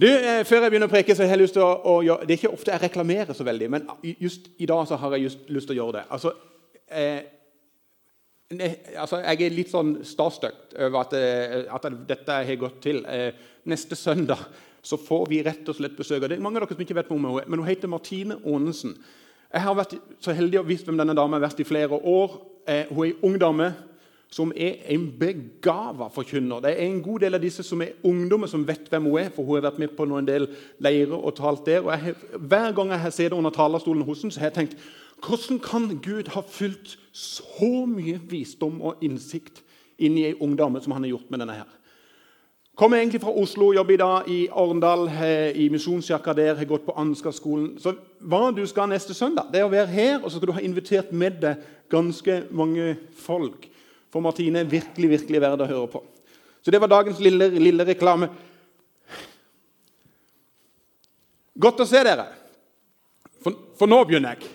Du, eh, Før jeg begynner å preke, så har jeg lyst til å, å gjøre, Det er ikke ofte jeg reklamerer så veldig, men just i dag så har jeg just lyst til å gjøre det. Altså, eh, ne, altså Jeg er litt sånn starstruck over at, eh, at, dette har gått til. Eh, neste søndag så får vi rett og slett besøk av det er mange av dere som ikke vet hvem hun er, men hun heter Martine Aanensen. Jeg har vært så heldig å visst hvem denne dama har vært i flere år. Eh, hun er en ung dame som er en begava forkynner. Det er en god del av disse som er ungdommer som vet hvem hun er, for hun har vært med på noen del leirer og talt der. Og jeg, hver gang jeg har sett henne under talerstolen hos henne, så har jeg tenkt hvordan kan Gud ha fylt så mye visdom og innsikt inn i ei ung dame som han har gjort med denne her? Kommer egentlig fra Oslo, jobber i dag i Arendal, i misjonskirka der. har gått på Ansgarskolen. Så hva du skal neste søndag, det er å være her, og så skal du ha invitert med deg ganske mange folk. For Martine er virkelig virkelig verdt å høre på. Så det var dagens lille, lille reklame. Godt å se dere. For, for nå begynner jeg.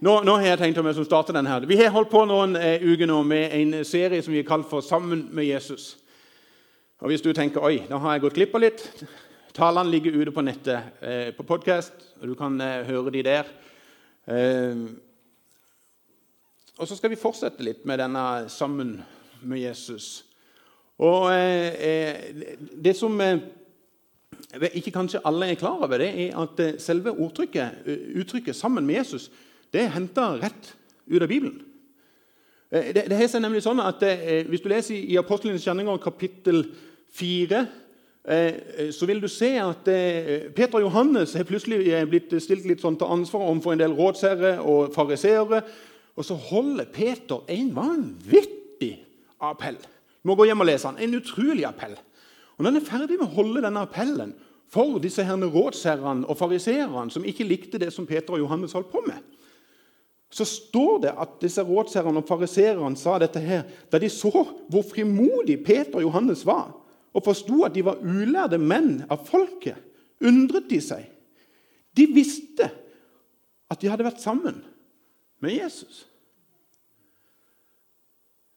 Nå, nå, har jeg tenkt å starte denne her. Vi har holdt på noen eh, uker nå med en serie som vi har kalt for 'Sammen med Jesus'. Og Hvis du tenker oi, nå har jeg gått glipp av litt Talene ligger ute på nettet eh, på podkast, og du kan eh, høre de der. Eh, og så skal vi fortsette litt med denne sammen med Jesus. Og eh, eh Det som eh, ikke kanskje alle er klar over, det er at eh, selve uttrykket, uttrykket 'sammen med Jesus' det er henta rett ut av Bibelen. Det, det er nemlig sånn at Hvis du leser i Apostlenes kjenninger kapittel 4 så vil du se at Peter og Johannes har plutselig blitt stilt litt sånn til ansvar overfor en del rådsherrer og fariseere og så holder Peter en vanvittig appell. Du må gå hjem og lese den. En utrolig appell. Og Når han er ferdig med å holde denne appellen for disse herne rådsherrene og fariseerne som ikke likte det som Peter og Johannes holdt på med, så står det at disse rådsherrene og fariseerne sa dette her da de så hvor frimodig Peter og Johannes var, og forsto at de var ulærde menn av folket, undret de seg. De visste at de hadde vært sammen med Jesus.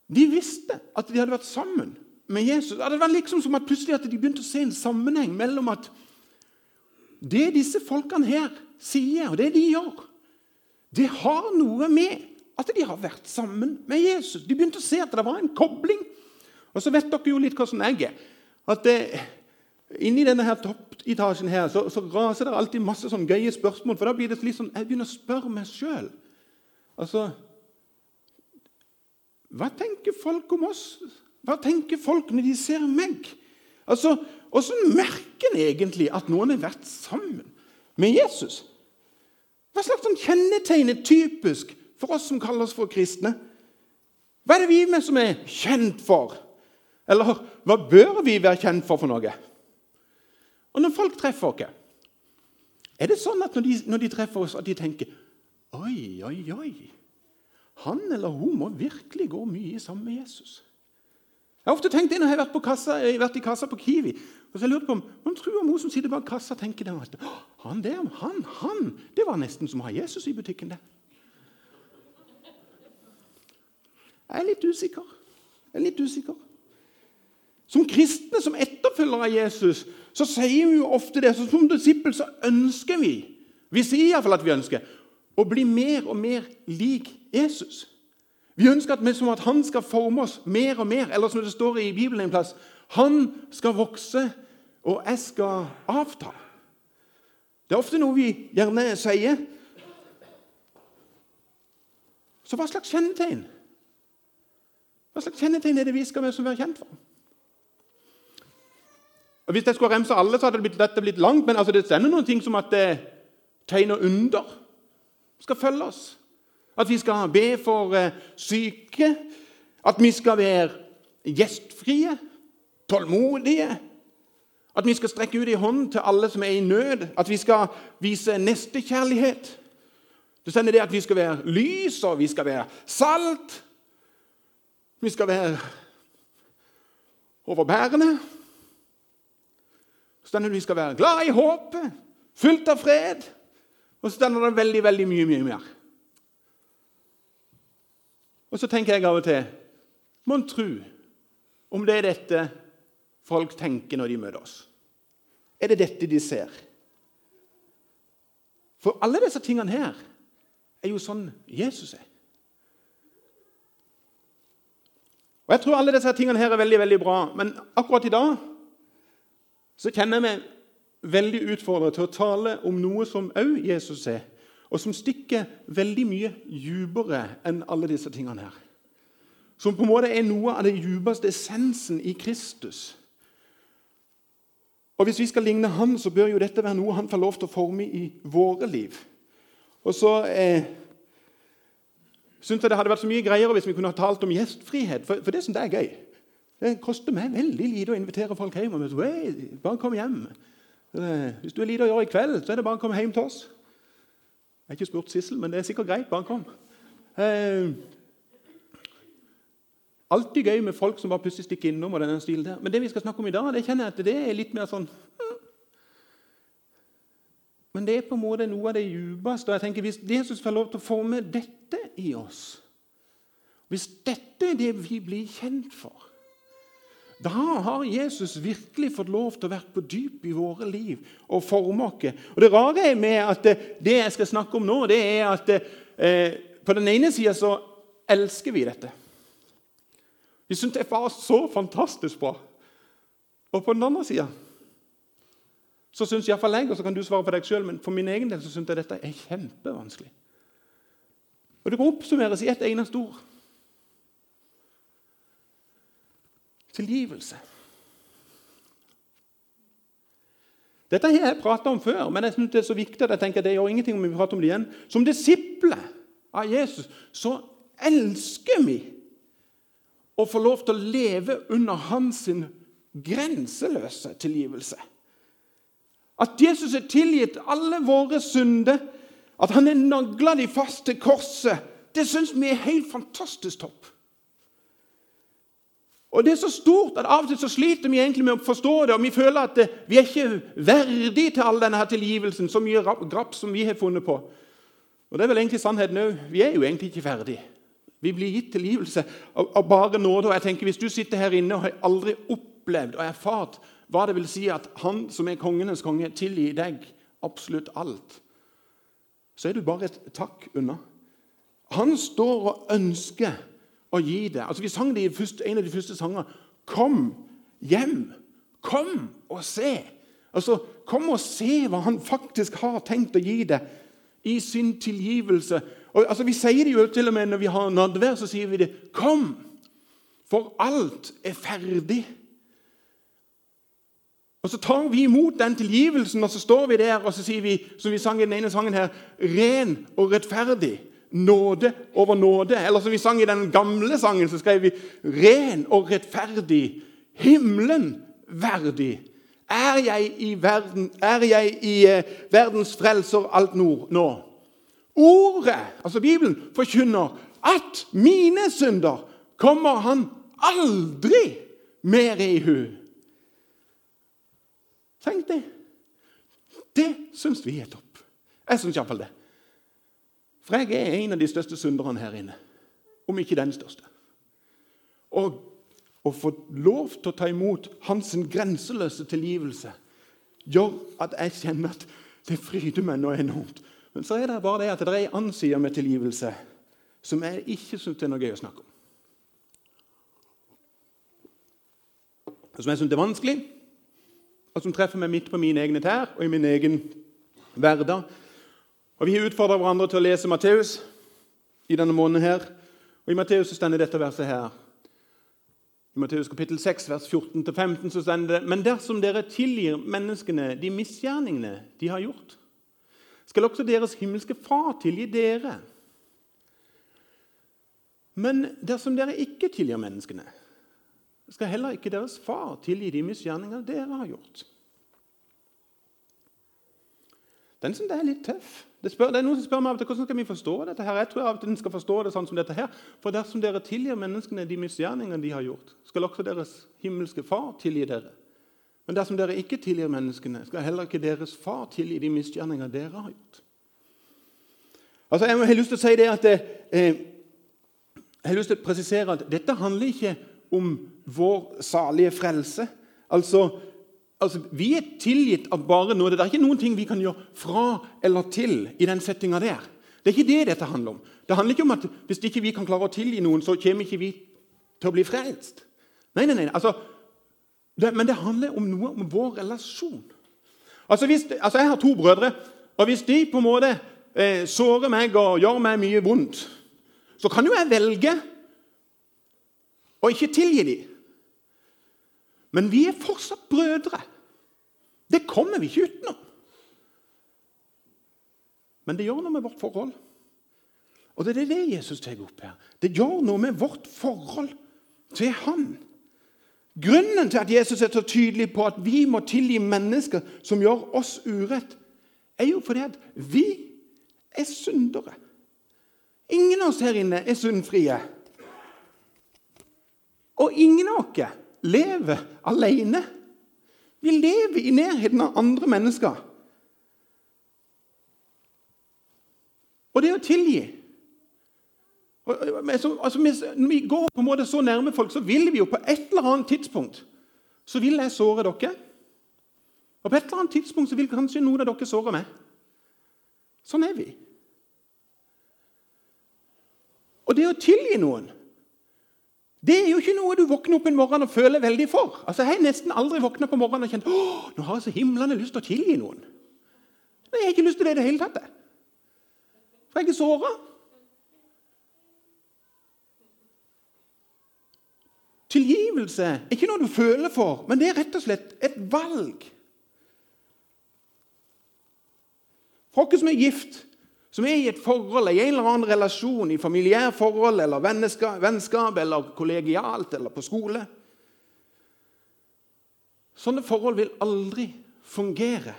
De visste at de hadde vært sammen med Jesus. Det var liksom som at plutselig at de begynte å se en sammenheng mellom at det disse folkene her sier, og det de gjør, det har noe med at de har vært sammen med Jesus. De begynte å se at det var en kobling. Og så vet dere jo litt hvordan jeg er. At det, Inni denne her toppetasjen her, så, så, raser det alltid masse sånn gøye spørsmål. For da blir det litt sånn, Jeg begynner å spørre meg sjøl. Altså Hva tenker folk om oss? Hva tenker folk når de ser meg? Altså, Hvordan merker en egentlig at noen har vært sammen med Jesus? Hva slags sånn kjennetegn er typisk for oss som kaller oss for kristne? Hva er det vi med som er kjent for? Eller hva bør vi være kjent for for noe? Og når folk treffer oss, er det sånn at når de, når de treffer oss, at de tenker Oi, oi, oi. Han eller hun må virkelig gå mye sammen med Jesus. Jeg har ofte tenkt det når jeg har vært, kassa, jeg har vært i kassa på Kiwi. og så har jeg lurt på om, Man tror om hun som sitter bak kassa, tenker det, han der, han, han, det var nesten som å ha Jesus i butikken. det. Jeg er litt usikker. Jeg er litt usikker. Som kristne, som etterfølgere av Jesus, så sier vi jo ofte det. Som disippel så ønsker vi Vi sier iallfall at vi ønsker å bli mer og mer lik Jesus. Vi ønsker at, som at han skal forme oss mer og mer. Eller som det står i Bibelen en plass Han skal vokse, og jeg skal avta. Det er ofte noe vi gjerne sier. Så hva slags kjennetegn Hva slags kjennetegn er det vi skal være kjent for? Og Hvis jeg skulle remse alle, så hadde dette blitt langt. Men altså, det stender noen ting som at det tegner under skal følge oss. At vi skal be for eh, syke. At vi skal være gjestfrie, tålmodige. At vi skal strekke ut i hånd til alle som er i nød. At vi skal vise nestekjærlighet. Det sender det at vi skal være lys, og vi skal være salt. Vi skal være overbærende. Så at vi skal være glad i håpet, fullt av fred. Og så stender det veldig, veldig mye, mye mer. Og så tenker jeg av og til Mon tru om det er dette folk tenker når de møter oss. er det dette de ser. For alle disse tingene her er jo sånn Jesus er. Og Jeg tror alle disse tingene her er veldig veldig bra, men akkurat i dag så kjenner meg veldig utfordrende til å tale om noe som òg Jesus er, og som stikker veldig mye dypere enn alle disse tingene her. Som på en måte er noe av det dypeste essensen i Kristus. Og Hvis vi skal ligne han, så bør jo dette være noe han får lov til å forme i våre liv. Og så eh, syns jeg det hadde vært så mye greiere hvis vi kunne ha talt om gjestfrihet. For, for det som det er gøy. Det koster meg veldig lite å invitere folk hjem. og si, hey, Bare kom hjem. Eh, hvis du har lite å gjøre i kveld, så er det bare å komme hjem til oss. Jeg har ikke spurt Sissel, men det er sikkert greit. Bare kom. Eh, Alltid gøy med folk som bare plutselig stikker innom. og denne stilen der. Men det vi skal snakke om i dag, det kjenner jeg at det er litt mer sånn hm. Men det er på en måte noe av det djupeste. jeg tenker, Hvis Jesus får lov til å forme dette i oss, hvis dette er det vi blir kjent for, da har Jesus virkelig fått lov til å være på dyp i våre liv og forme oss. Og Det rare er med at det jeg skal snakke om nå, det er at eh, på den ene sida så elsker vi dette. Vi syns det var så fantastisk bra. Og på den andre sida så syns iallfall jeg, og så kan du svare på deg sjøl, men for min egen del så syns jeg dette er kjempevanskelig. Og det kan oppsummeres i ett eneste ord. Tilgivelse. Dette har jeg prata om før, men jeg synes det er så viktig at jeg tenker det gjør ingenting om vi prater om det igjen. Som disipler av Jesus så elsker vi å få lov til å leve under hans grenseløse tilgivelse. At Jesus er tilgitt alle våre synder, at han er nagla de fast til korset, det syns vi er helt fantastisk topp. Og Det er så stort at av og til så sliter vi egentlig med å forstå det, og vi føler at vi er ikke verdige til all denne her tilgivelsen, så mye grapp som vi har funnet på. Og Det er vel egentlig sannheten òg. Vi er jo egentlig ikke ferdige. Vi blir gitt tilgivelse av, av bare nåde. og jeg tenker Hvis du sitter her inne og har aldri opplevd og erfart hva det vil si at Han som er kongenes konge, tilgir deg absolutt alt, så er du bare et takk unna. Han står og ønsker å gi det. Altså, Vi sang det i første, en av de første sangene. Kom hjem. Kom og se. Altså, Kom og se hva han faktisk har tenkt å gi deg i sin tilgivelse og, altså, Vi sier det jo til og med når vi har nadvær, så sier vi det. Kom, for alt er ferdig. Og Så tar vi imot den tilgivelsen, og så står vi der og så sier vi, som vi sang i den ene sangen her, ren og rettferdig. Nåde over nåde. Eller som vi sang i den gamle sangen, så skrev vi ren og rettferdig. Himmelen verdig. Er jeg i, verden, er jeg i eh, verdens frelser alt nord nå? Ordet, altså Bibelen, forkynner at mine synder kommer han aldri mer i hu. Tenk det. Det syns vi er topp. Jeg syns iallfall det. For jeg er en av de største synderne her inne. Om ikke den største. Og å få lov til å ta imot hans grenseløse tilgivelse gjør at jeg kjenner at det fryder meg noe enormt. Men så er det bare det at det er en annen side med tilgivelse som jeg ikke syns er noe gøy å snakke om. Som jeg syns er vanskelig, og som treffer meg midt på mine egne tær og i min egen hverdag. Og Vi har utfordra hverandre til å lese Matteus i denne måneden. her. Og I Matteus står dette verset her. I Matteus kapittel 6, vers 14-15 så står det Men dersom dere tilgir menneskene de misgjerningene de har gjort, skal også deres himmelske Far tilgi dere. Men dersom dere ikke tilgir menneskene, skal heller ikke deres far tilgi de misgjerningene dere har gjort. Den som det er litt tøff. Det, spør, det er Noen som spør meg hvordan skal vi forstå dette. her? Jeg tror av og til skal forstå det sånn som dette her. For dersom dere tilgir menneskene de misgjerningene de har gjort, skal også deres himmelske Far tilgi dere. Men dersom dere ikke tilgir menneskene, skal heller ikke deres far tilgi de misgjerninger dere har gjort. Altså, Jeg har lyst til å si det at eh, jeg har lyst til å presisere at dette handler ikke om vår salige frelse. Altså, altså, Vi er tilgitt av bare nåde. Det er ikke noen ting vi kan gjøre fra eller til i den settinga der. Det er ikke det dette handler om. Det handler ikke om at hvis ikke vi kan klare å tilgi noen, så kommer ikke vi til å bli frelst. Nei, nei, nei. Altså, det, men det handler om noe om vår relasjon. Altså, hvis, altså, Jeg har to brødre, og hvis de på en måte eh, sårer meg og gjør meg mye vondt, så kan jo jeg velge å ikke tilgi dem. Men vi er fortsatt brødre. Det kommer vi ikke utenom. Men det gjør noe med vårt forhold. Og det er det Jesus tar opp her. Det gjør noe med vårt forhold til Han. Grunnen til at Jesus er så tydelig på at vi må tilgi mennesker som gjør oss urett, er jo fordi at vi er syndere. Ingen av oss her inne er syndfrie. Og ingen av oss lever alene. Vi lever i nærheten av andre mennesker. Og det å tilgi altså, Når vi går på en måte så nærme folk, så vil vi jo på et eller annet tidspunkt så vil jeg såre dere. Og på et eller annet tidspunkt så vil kanskje noen av dere såre meg. Sånn er vi. Og det å tilgi noen det er jo ikke noe du våkner opp en morgen og føler veldig for. Altså, Jeg har nesten aldri våkna på morgenen og kjent Åh, nå har jeg så himlende lyst til å tilgi noen. Nei, Jeg har ikke lyst til det i det hele tatt. For jeg er såra. Tilgivelse er ikke noe du føler for, men det er rett og slett et valg. For som er gift, som er i et forhold, i en eller annen relasjon, i familiær forhold eller vennskap eller kollegialt eller på skole Sånne forhold vil aldri fungere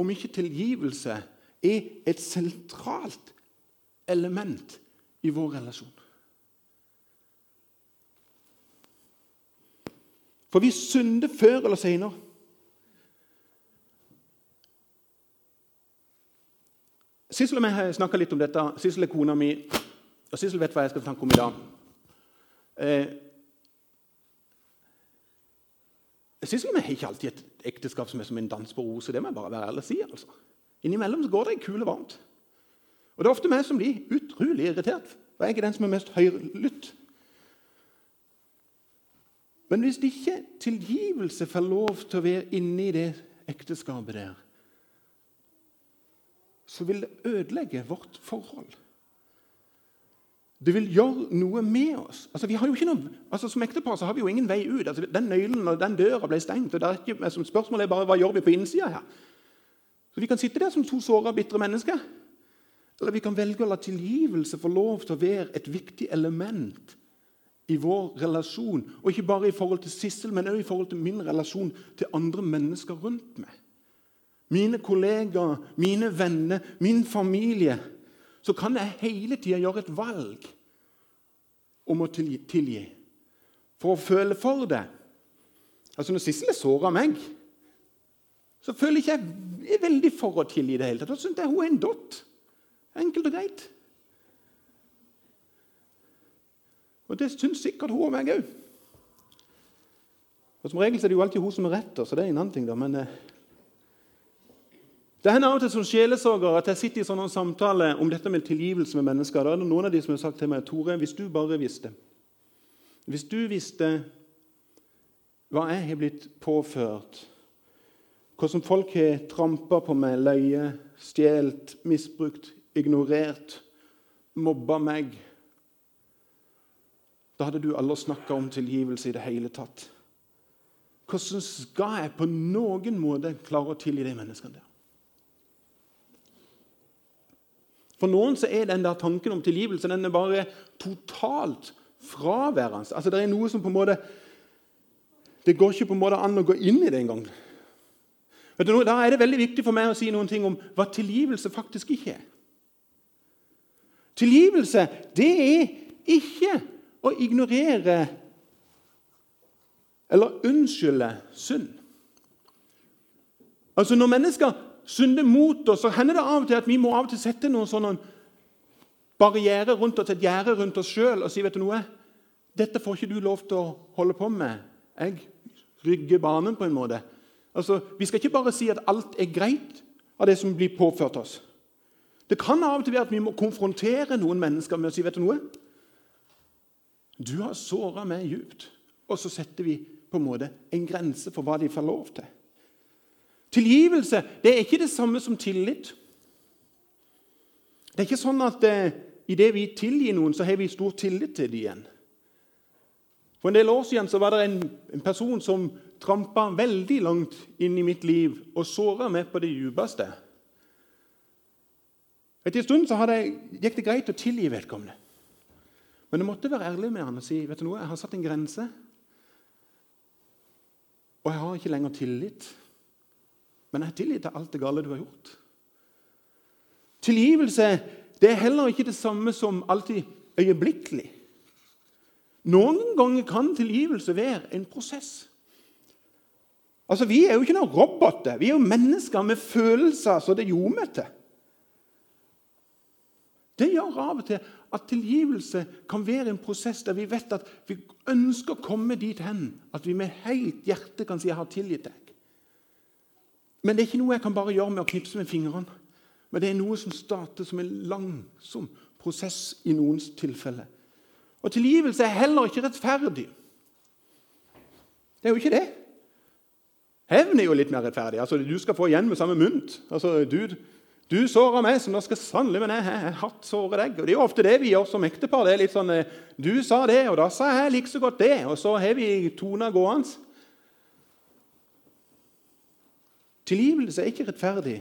om ikke tilgivelse er et sentralt element i vår relasjon. For vi synder før eller senere. Sissel og jeg snakka litt om dette. Sissel er kona mi, og Sissel vet hva jeg skal snakke om i dag. Eh, Sissel og jeg har ikke alltid et ekteskap som er som en dans på roser. Det må jeg bare være ærlig og si. altså. Innimellom så går det i kule varmt. Og det er ofte meg som blir utrolig irritert, for jeg er den som er mest høylytt. Men hvis ikke tilgivelse får lov til å være inne i det ekteskapet der, så vil det ødelegge vårt forhold. Det vil gjøre noe med oss. Altså, vi har jo ikke noe, altså, som ektepar så har vi jo ingen vei ut. Altså, den nøkkelen og den døra ble stengt. og det er ikke, Spørsmålet er bare hva gjør vi på innsida her. Så Vi kan sitte der som to såra, bitre mennesker. Eller vi kan velge å la tilgivelse få lov til å være et viktig element i vår relasjon. Og ikke bare i forhold til Sissel, men også i forhold til min relasjon til andre mennesker rundt meg. Mine kollegaer, mine venner, min familie. Så kan jeg hele tida gjøre et valg om å tilgi. For å føle for det. Altså Når Sissel såra meg, så føler ikke jeg er veldig for å tilgi det hele tatt. Da syns jeg hun er en dott. Enkelt og greit. Og det syns sikkert hun og meg òg. Som regel er det jo alltid hun som er rett, så det er en annen ting. da, men... Eh, det hender av og til som sjelesorger at jeg sitter i sånne samtaler om dette med tilgivelse med mennesker. Da er det noen av de som har sagt til meg Tore, hvis du bare visste Hvis du visste hva jeg har blitt påført, hvordan folk har trampa på meg, løyet, stjålet, misbrukt, ignorert, mobba meg da hadde du aldri snakka om tilgivelse i det hele tatt. Hvordan skal jeg på noen måte klare å tilgi de menneskene der? For noen så er den der tanken om tilgivelse den er bare totalt fraværende. Altså, det er noe som på en måte Det går ikke på en måte an å gå inn i det engang. Da er det veldig viktig for meg å si noen ting om hva tilgivelse faktisk ikke er. Tilgivelse det er ikke å ignorere eller unnskylde synd. Altså Når mennesker synder mot oss, så hender det av og til at vi må av og til sette noen sånne barrierer rundt oss, et gjerde rundt oss sjøl og si vet du noe, dette får ikke du lov til å holde på med. Jeg rygge banen på en måte. Altså, Vi skal ikke bare si at alt er greit av det som blir påført oss. Det kan av og til være at vi må konfrontere noen mennesker med å si vet du noe? Du har såra meg djupt. Og så setter vi på en måte en grense for hva de får lov til. Tilgivelse det er ikke det samme som tillit. Det er ikke sånn at eh, idet vi tilgir noen, så har vi stor tillit til dem igjen. For En del år siden så var det en, en person som trampa veldig langt inn i mitt liv og såra meg på det djupeste. Etter en stund så jeg, gikk det greit å tilgi vedkommende. Men jeg måtte være ærlig med han og si vet du noe, jeg har satt en grense. Og jeg har ikke lenger tillit. Men jeg har deg alt det gale du har gjort. Tilgivelse det er heller ikke det samme som alltid øyeblikkelig. Noen ganger kan tilgivelse være en prosess. Altså, Vi er jo ikke noen roboter. Vi er jo mennesker med følelser så det ljomer til. Det gjør av og til at tilgivelse kan være en prosess der vi vet at vi ønsker å komme dit hen at vi med helt hjerte kan si 'jeg har tilgitt deg'. Men det er ikke noe jeg kan bare gjøre med å knipse med fingrene. Men det er noe som starter som en langsom prosess i noens tilfelle. Og tilgivelse er heller ikke rettferdig. Det er jo ikke det. Hevn er jo litt mer rettferdig. Altså, Du skal få igjen med samme mynt. Altså, du du såra meg, som da skal sannelig men jeg har hatt såre deg. Og Det er jo ofte det vi gjør som ektepar. Det er litt sånn, eh, Du sa det, og da sa jeg like så godt det. Og så har vi tona gående. Tilgivelse er ikke rettferdig.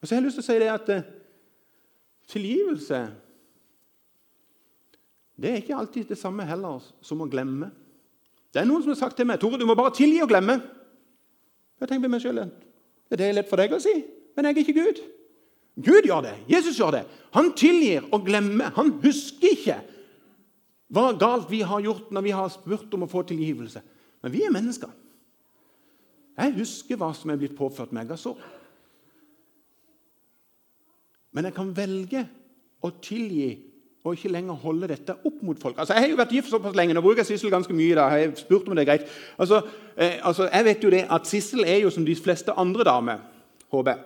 Og så har jeg lyst til å si det at eh, tilgivelse det er ikke alltid det samme heller som å glemme. Det er Noen som har sagt til meg Tore, du må bare tilgi og glemme. Jeg tenker på meg selv, det er lett for deg å si, men jeg er ikke Gud. Gud gjør det. Jesus gjør det. Han tilgir og glemmer. Han husker ikke hva galt vi har gjort når vi har spurt om å få tilgivelse. Men vi er mennesker. Jeg husker hva som er blitt påført meg av sår. Men jeg kan velge å tilgi og ikke lenger holde dette opp mot folk. Altså, Jeg har jo vært gift såpass lenge. Nå bruker jeg Sissel ganske mye. da. Jeg har spurt om det er greit. Altså, eh, altså, Jeg vet jo det at Sissel er jo som de fleste andre damer. håper jeg.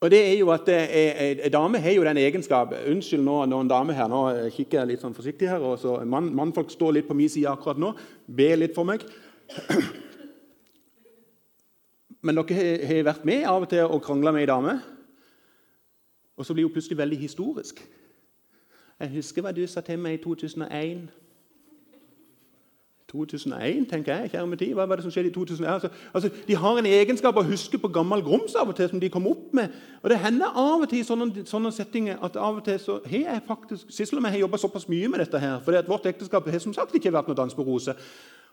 Og det er jo at eh, Damer har jo den egenskap Unnskyld nå, nå en dame her. Nå kikker jeg litt sånn forsiktig her. og så mann, Mannfolk står litt på min side akkurat nå. Be litt for meg. Men dere har vært med av og til og krangla med ei dame. Og så blir hun plutselig veldig historisk. Jeg husker hva du sa til meg i 2001. 2001, tenker jeg. kjære med tid. Hva var det som skjedde i 2001? Altså, altså, de har en egenskap å huske på gammel grums av og til, som de kom opp med. Og Det hender av og til i sånne, sånne settinger at av og til så har jeg faktisk Sissel og jeg har jobba såpass mye med dette her, fordi at vårt ekteskap har som sagt ikke vært noe dans på roser.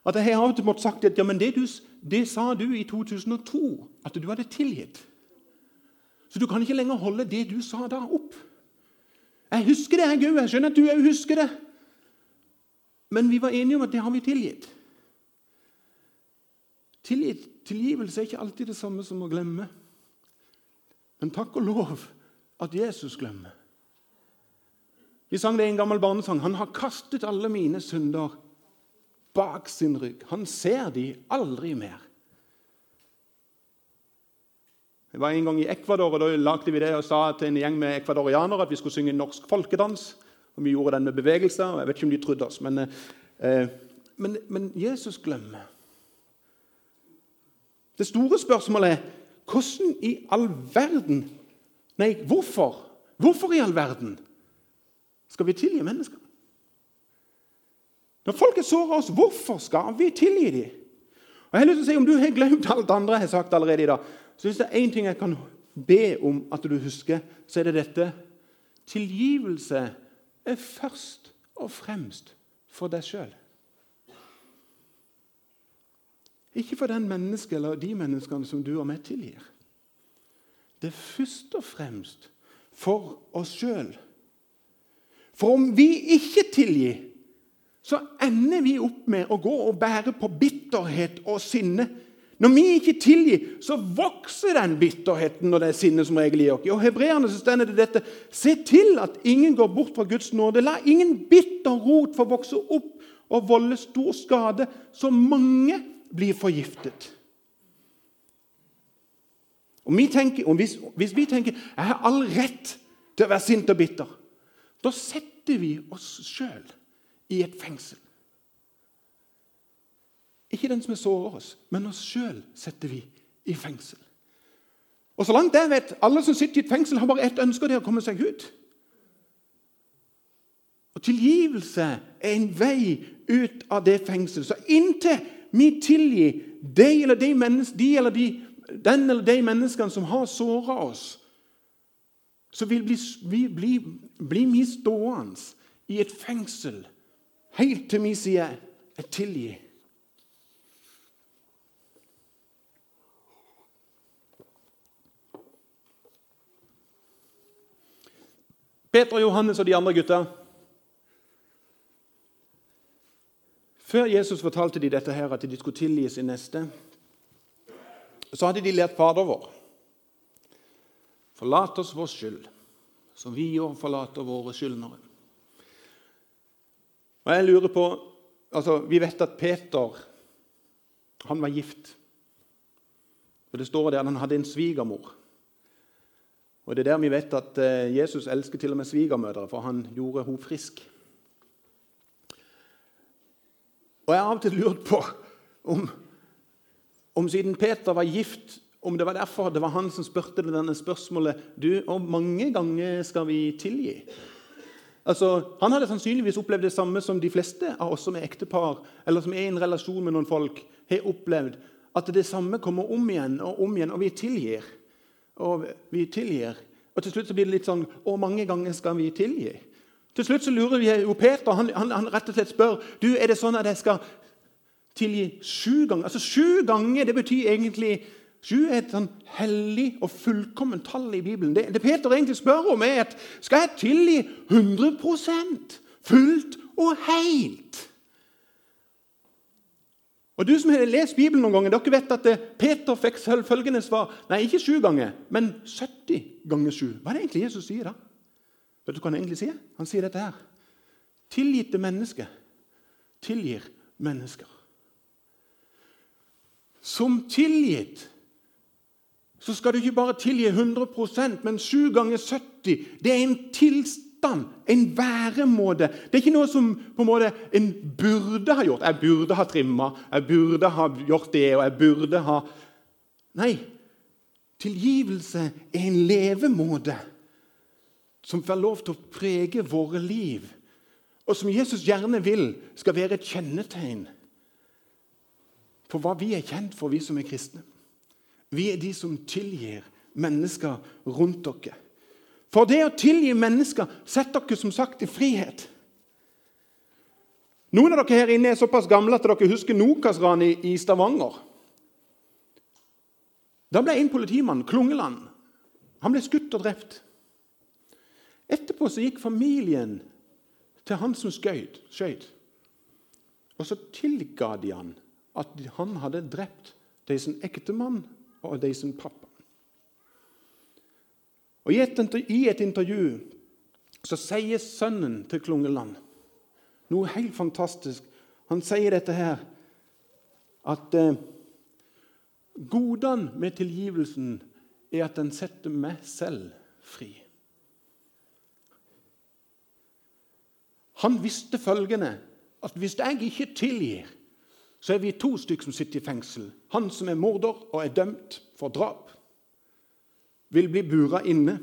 At jeg har av og til måttet sagt at ja, men det, du, det sa du i 2002, at du hadde tilgitt. Så du kan ikke lenger holde det du sa da, opp. Jeg husker det, jeg òg. Jeg skjønner at du òg husker det. Men vi var enige om at det har vi tilgitt. tilgitt. Tilgivelse er ikke alltid det samme som å glemme. Men takk og lov at Jesus glemmer. Vi sang det i en gammel barnesang. Han har kastet alle mine synder bak sin rygg. Han ser de aldri mer. Jeg var en gang i Ecuador, og da lagde vi det og sa til en gjeng med ecuadorianere at vi skulle synge norsk folkedans. Og Vi gjorde den med bevegelser. og Jeg vet ikke om de trodde oss. Men, eh, men, men Jesus glemmer. Det store spørsmålet er hvordan i all verden Nei, hvorfor? Hvorfor i all verden skal vi tilgi mennesker? Når folk er såra oss, hvorfor skal vi tilgi dem? Og jeg har lyst til å si, Om du har glemt alt det andre jeg har sagt allerede i dag, så hvis det er én ting jeg kan be om at du husker, så er det dette. Tilgivelse er først og fremst for deg sjøl. Ikke for den menneske eller de menneskene som du og meg tilgir. Det er først og fremst for oss sjøl. For om vi ikke tilgir, så ender vi opp med å gå og bære på bitterhet og sinne når vi ikke tilgir, så vokser den bitterheten og det sinnet som regel i oss. Og hebreerne står det dette Se til at ingen går bort fra Guds nåde. La ingen bitter rot få vokse opp og volde stor skade, så mange blir forgiftet. Og, vi tenker, og hvis, hvis, vi tenker jeg har all rett til å være sint og bitter, da setter vi oss sjøl i et fengsel. Ikke den som er sårer oss, men oss sjøl setter vi i fengsel. Og så langt jeg vet, Alle som sitter i et fengsel, har bare ett ønske, det er å komme seg ut. Og Tilgivelse er en vei ut av det fengselet. Så inntil vi tilgir de eller de, de eller de, den eller de menneskene som har såra oss, så vil vi bli, bli, bli stående i et fengsel helt til vi sier 'jeg tilgir'. Peter, Johannes og de andre gutta Før Jesus fortalte de dette her, at de skulle tilgi sin neste, så hadde de lært Fader vår. Forlat oss vår skyld, som vi òg forlater våre skyldnere. Og jeg lurer på, altså Vi vet at Peter han var gift. Og Det står der at han hadde en svigermor. Og Det er der vi vet at eh, Jesus elsker til og med svigermødre, for han gjorde henne frisk. Og Jeg har av og til lurt på om, om siden Peter var gift, om det var derfor det var han som spurte denne spørsmålet du, Hvor mange ganger skal vi tilgi? Altså, Han hadde sannsynligvis opplevd det samme som de fleste av oss som er ektepar, eller som er i en relasjon med noen folk, har opplevd. At det samme kommer om igjen og om igjen, og vi tilgir. Og vi tilgir. Og til slutt så blir det litt sånn Hvor mange ganger skal vi tilgi? Til slutt så lurer vi jo Peter. Han, han, han rett og slett spør du, er det sånn at jeg skal tilgi sju ganger. Altså Sju ganger det betyr egentlig Sju er et sånn hellig og fullkomment tall i Bibelen. Det, det Peter egentlig spør om, er at skal jeg tilgi 100% fullt og helt? Og Du som har lest Bibelen noen ganger, dere vet at eh, Peter fikk følgende svar. Nei, ikke sju ganger, men 70 ganger sju. Hva er det egentlig Jesus sier da? Vet du hva han egentlig sier? Han sier dette her. Tilgitte mennesker tilgir mennesker. Som tilgitt så skal du ikke bare tilgi 100% men 7 ganger 70. Det er en tilstand, en væremåte. Det er ikke noe som på en måte en burde ha gjort. Jeg burde ha trimma, jeg burde ha gjort det, og jeg burde ha Nei. Tilgivelse er en levemåte som får lov til å prege våre liv, og som Jesus gjerne vil skal være et kjennetegn for hva vi er kjent for, vi som er kristne. Vi er de som tilgir mennesker rundt dere. For det å tilgi mennesker setter dere som sagt i frihet. Noen av dere her inne er såpass gamle at dere husker Nokas-ranet i Stavanger. Da ble en politimann, Klungeland, han ble skutt og drept. Etterpå så gikk familien til han som skøyt, Og så tilga de han at han hadde drept de sin ektemann og de sin pappa. Og I et, intervju så sier sønnen til Klungeland noe helt fantastisk. Han sier dette her at eh, godene med tilgivelsen er at den setter meg selv fri. Han visste følgende at hvis jeg ikke tilgir, så er vi to stykker som sitter i fengsel. Han som er morder og er dømt for drap, vil bli bura inne,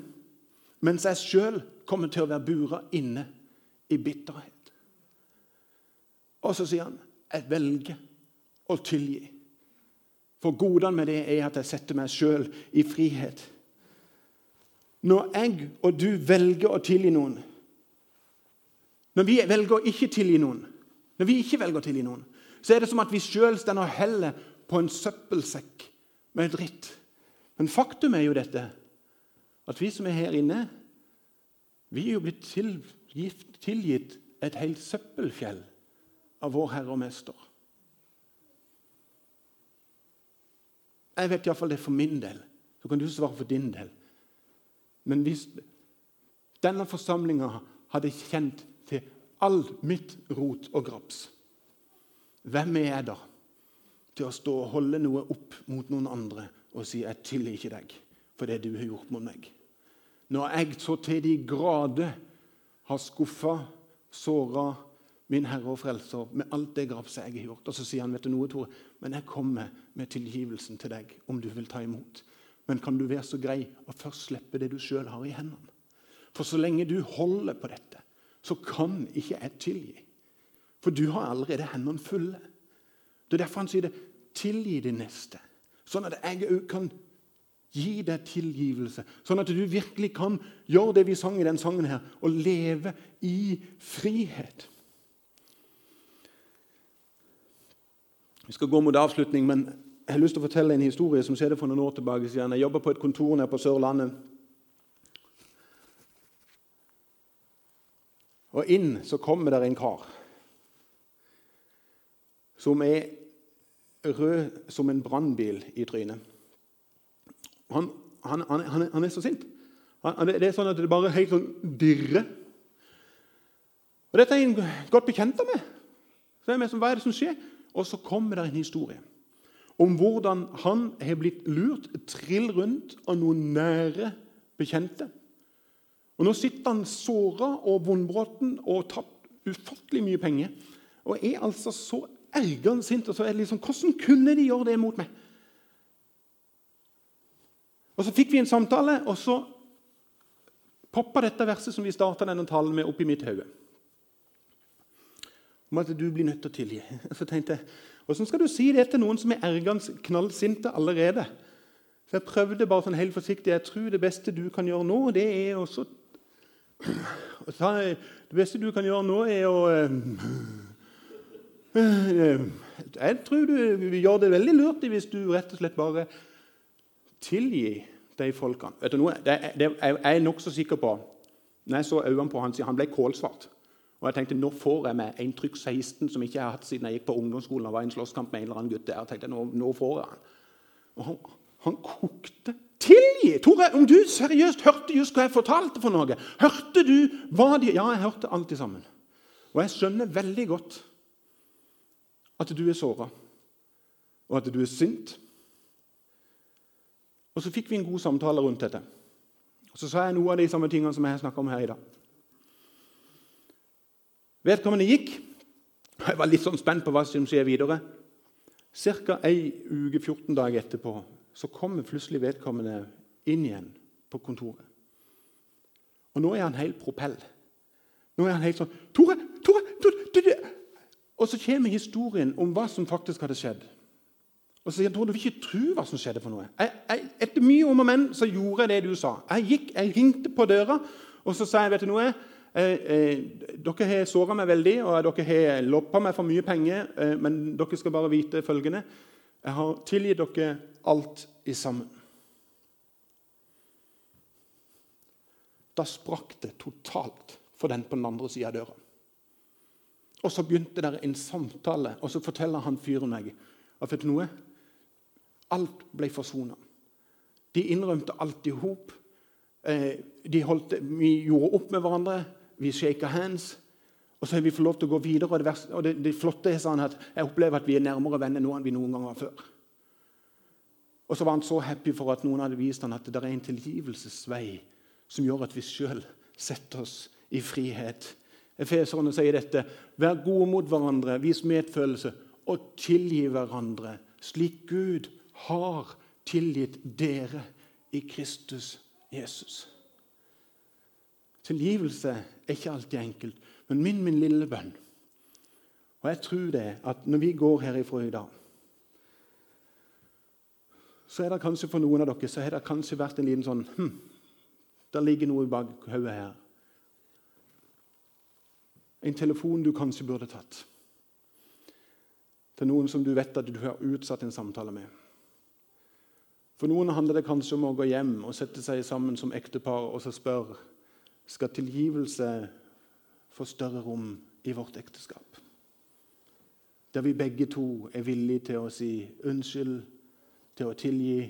mens jeg sjøl kommer til å være bura inne i bitterhet. Og så sier han jeg velger å tilgi. For godene med det er at jeg setter meg sjøl i frihet. Når jeg og du velger å tilgi noen Når vi velger å ikke tilgi noen, når vi ikke velger å tilgi noen, så er det som at vi sjøl står og heller på en søppelsekk med dritt. Men faktum er jo dette at vi som er her inne, vi er jo blitt tilgitt, tilgitt et helt søppelfjell av vår Herre og Mester. Jeg vet iallfall det for min del. Så kan du svare for din del. Men hvis denne forsamlinga hadde kjent til all mitt rot og graps hvem er jeg da til å stå og holde noe opp mot noen andre og sier 'jeg tilgir ikke deg for det du har gjort mot meg'? Når jeg så til de grader har skuffa, såra min Herre og Frelser med alt det grapset jeg har gjort. Og så sier han, vet du noe, Tore, men jeg kommer med tilgivelsen til deg om du vil ta imot. Men kan du være så grei å først slippe det du sjøl har i hendene? For så lenge du holder på dette, så kan ikke jeg tilgi. For du har allerede hendene fulle. Det er derfor han sier det. Tilgi din neste. Sånn at jeg òg kan gi deg tilgivelse. Sånn at du virkelig kan gjøre det vi sang i den sangen her, og leve i frihet. Vi skal gå mot avslutning, men jeg har lyst til å fortelle en historie som skjedde for noen år tilbake. siden. Jeg jobba på et kontor nede på Sørlandet. Og inn så kommer der en kar som er rød som en brannbil i trynet. Han, han, han, han, er så sint. det er sånn at det bare helt sånn dirrer. Og Dette er en godt bekjent av meg. Så jeg som, Hva er det som skjer? Og så kommer det en historie om hvordan han har blitt lurt trill rundt av noen nære bekjente. Og Nå sitter han såra og vondbråten og tapt ufattelig mye penger. Og er altså så ergende sint. og så er det liksom, Hvordan kunne de gjøre det mot meg? Og Så fikk vi en samtale, og så poppa dette verset som vi starta denne talen med, opp i mitt hode. Om at du blir nødt til å tilgi. Så tenkte jeg, Hvordan skal du si det til noen som er ergende knallsinte allerede? Så Jeg prøvde bare sånn helt forsiktig. Jeg tror det beste du kan gjøre nå, det er også Det beste du kan gjøre nå, er å Jeg tror du gjør det veldig lurt hvis du rett og slett bare tilgi de folkene. Vet du noe? Det, det, jeg er nokså sikker på når jeg så øynene på han, Han ble kålsvart. Og jeg tenkte nå får jeg meg en trykk 16 som ikke jeg har hatt siden jeg gikk på ungdomsskolen og var i en slåsskamp med en eller annen gutt der. Jeg tenkte, nå, nå får jeg han. Og han, han kokte. Tilgi! Tore, om du seriøst hørte just hva jeg fortalte for noe Hørte du hva de Ja, jeg hørte alt sammen. Og jeg skjønner veldig godt at du er såra, og at du er sint. Og Så fikk vi en god samtale rundt dette. Og Så sa jeg noe av de samme tingene som jeg har snakka om her i dag. Vedkommende gikk. Jeg var litt sånn spent på hva som skjer videre. Ca. ei uke, 14 dager etterpå så kommer plutselig vedkommende inn igjen på kontoret. Og nå er han helt propell. Nå er han helt sånn Tore! Tore! Tore, Tore. Og så kommer historien om hva som faktisk hadde skjedd. Og så sier Tord, du vil ikke tro hva som skjedde for noe. Jeg, jeg, etter mye om og men så gjorde jeg det du sa. Jeg gikk, jeg ringte på døra og så sa jeg, vet du noe, eh, eh, dere har såra meg veldig, og dere har loppa meg for mye penger, eh, men dere skal bare vite følgende. Jeg har tilgitt dere alt i sammen. Da sprakk det totalt for den på den andre sida av døra. Og så begynte det en samtale, og så forteller han fyren meg at vet du noe, Alt ble forsona. De innrømte alt i hop. Eh, vi gjorde opp med hverandre. Vi shaka hands. Og så har vi fått lov til å gå videre. Og det, verste, og det, det flotte er sånn at jeg opplever at vi er nærmere venner nå enn vi noen gang var før. Og så var han så happy for at noen hadde vist han at det er en tilgivelsesvei som gjør at vi sjøl setter oss i frihet. Efeserne sier dette. Vær gode mot hverandre, vis medfølelse og tilgi hverandre, slik Gud har tilgitt dere i Kristus Jesus. Tilgivelse er ikke alltid enkelt, men min, min lille bønn Og jeg tror det at når vi går herifra i dag, så er det kanskje for noen av dere så har det kanskje vært en liten sånn hm, Det ligger noe bak hodet her. En telefon du kanskje burde tatt. Til noen som du vet at du har utsatt en samtale med. For noen handler det kanskje om å gå hjem og sette seg sammen som ektepar og så spørre skal tilgivelse få større rom i vårt ekteskap. Der vi begge to er villige til å si unnskyld, til å tilgi,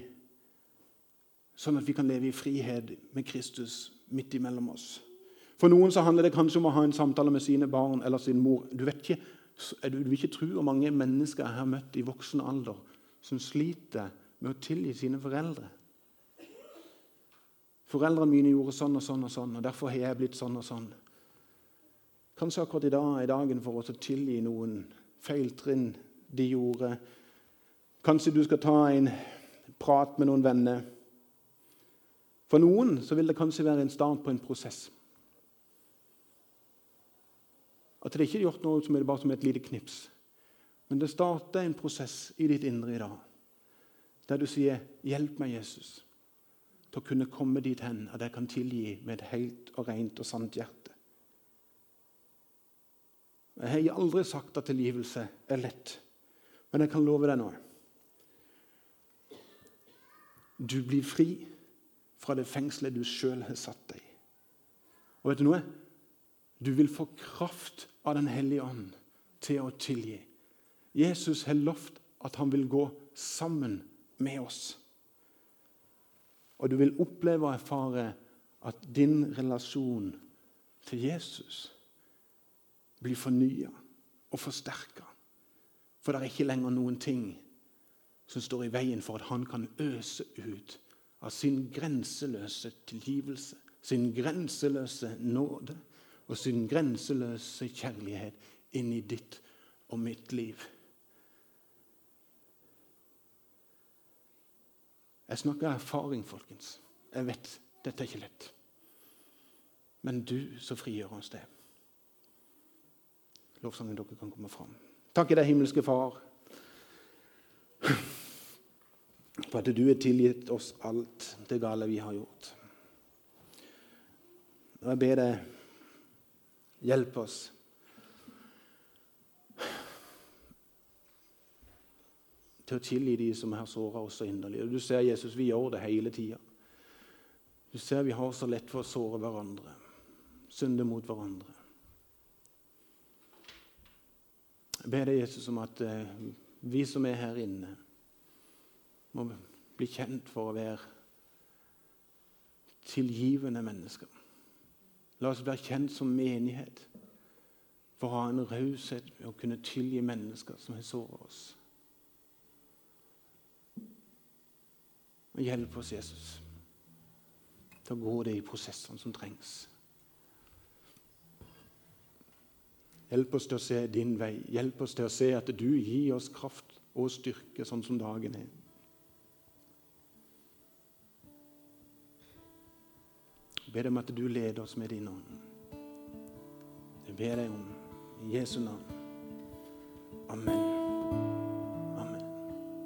sånn at vi kan leve i frihet med Kristus midt imellom oss. For noen så handler det kanskje om å ha en samtale med sine barn eller sin mor. Du vet ikke, du vil ikke tro hvor mange mennesker jeg har møtt i voksen alder som sliter med å tilgi sine foreldre. Foreldrene mine gjorde sånn og sånn, og sånn, og derfor har jeg blitt sånn og sånn. Kanskje akkurat i dag er dagen for oss å tilgi noen feiltrinn de gjorde. Kanskje du skal ta en prat med noen venner. For noen så vil det kanskje være en start på en prosess. At det ikke er gjort noe som er bare som et lite knips. Men det starter en prosess i ditt indre i dag der du sier 'Hjelp meg, Jesus', til å kunne komme dit hen at jeg kan tilgi med et helt og rent og sant hjerte. Jeg har aldri sagt at tilgivelse er lett, men jeg kan love deg nå. Du blir fri fra det fengselet du sjøl har satt deg i. Og vet du noe? Du vil få kraft av Den hellige ånd til å tilgi. Jesus har lovt at han vil gå sammen med oss. Og du vil oppleve og erfare at din relasjon til Jesus blir fornya og forsterka. For det er ikke lenger noen ting som står i veien for at han kan øse ut av sin grenseløse tilgivelse, sin grenseløse nåde og sin grenseløse kjærlighet inn i ditt og mitt liv. Jeg snakker erfaring, folkens. Jeg vet dette er ikke lett. Men du så frigjør oss det. Lovsangen dere kan komme fram. Takk i deg, himmelske Far, for at du har tilgitt oss alt det gale vi har gjort. Og jeg ber deg, hjelp oss. til å tilgi de som har såra oss så inderlig. Du ser Jesus, vi gjør det hele tida. Du ser vi har så lett for å såre hverandre, synde mot hverandre. Jeg ber deg, Jesus, om at eh, vi som er her inne, må bli kjent for å være tilgivende mennesker. La oss være kjent som menighet for å ha en raushet med å kunne tilgi mennesker som har såret oss. Og hjelp oss, Jesus, til å gå det i prosessene som trengs. Hjelp oss til å se din vei. Hjelp oss til å se at du gir oss kraft og styrke sånn som dagen er. Jeg ber om at du leder oss med din ånd. Jeg ber deg om i Jesu navn. Amen.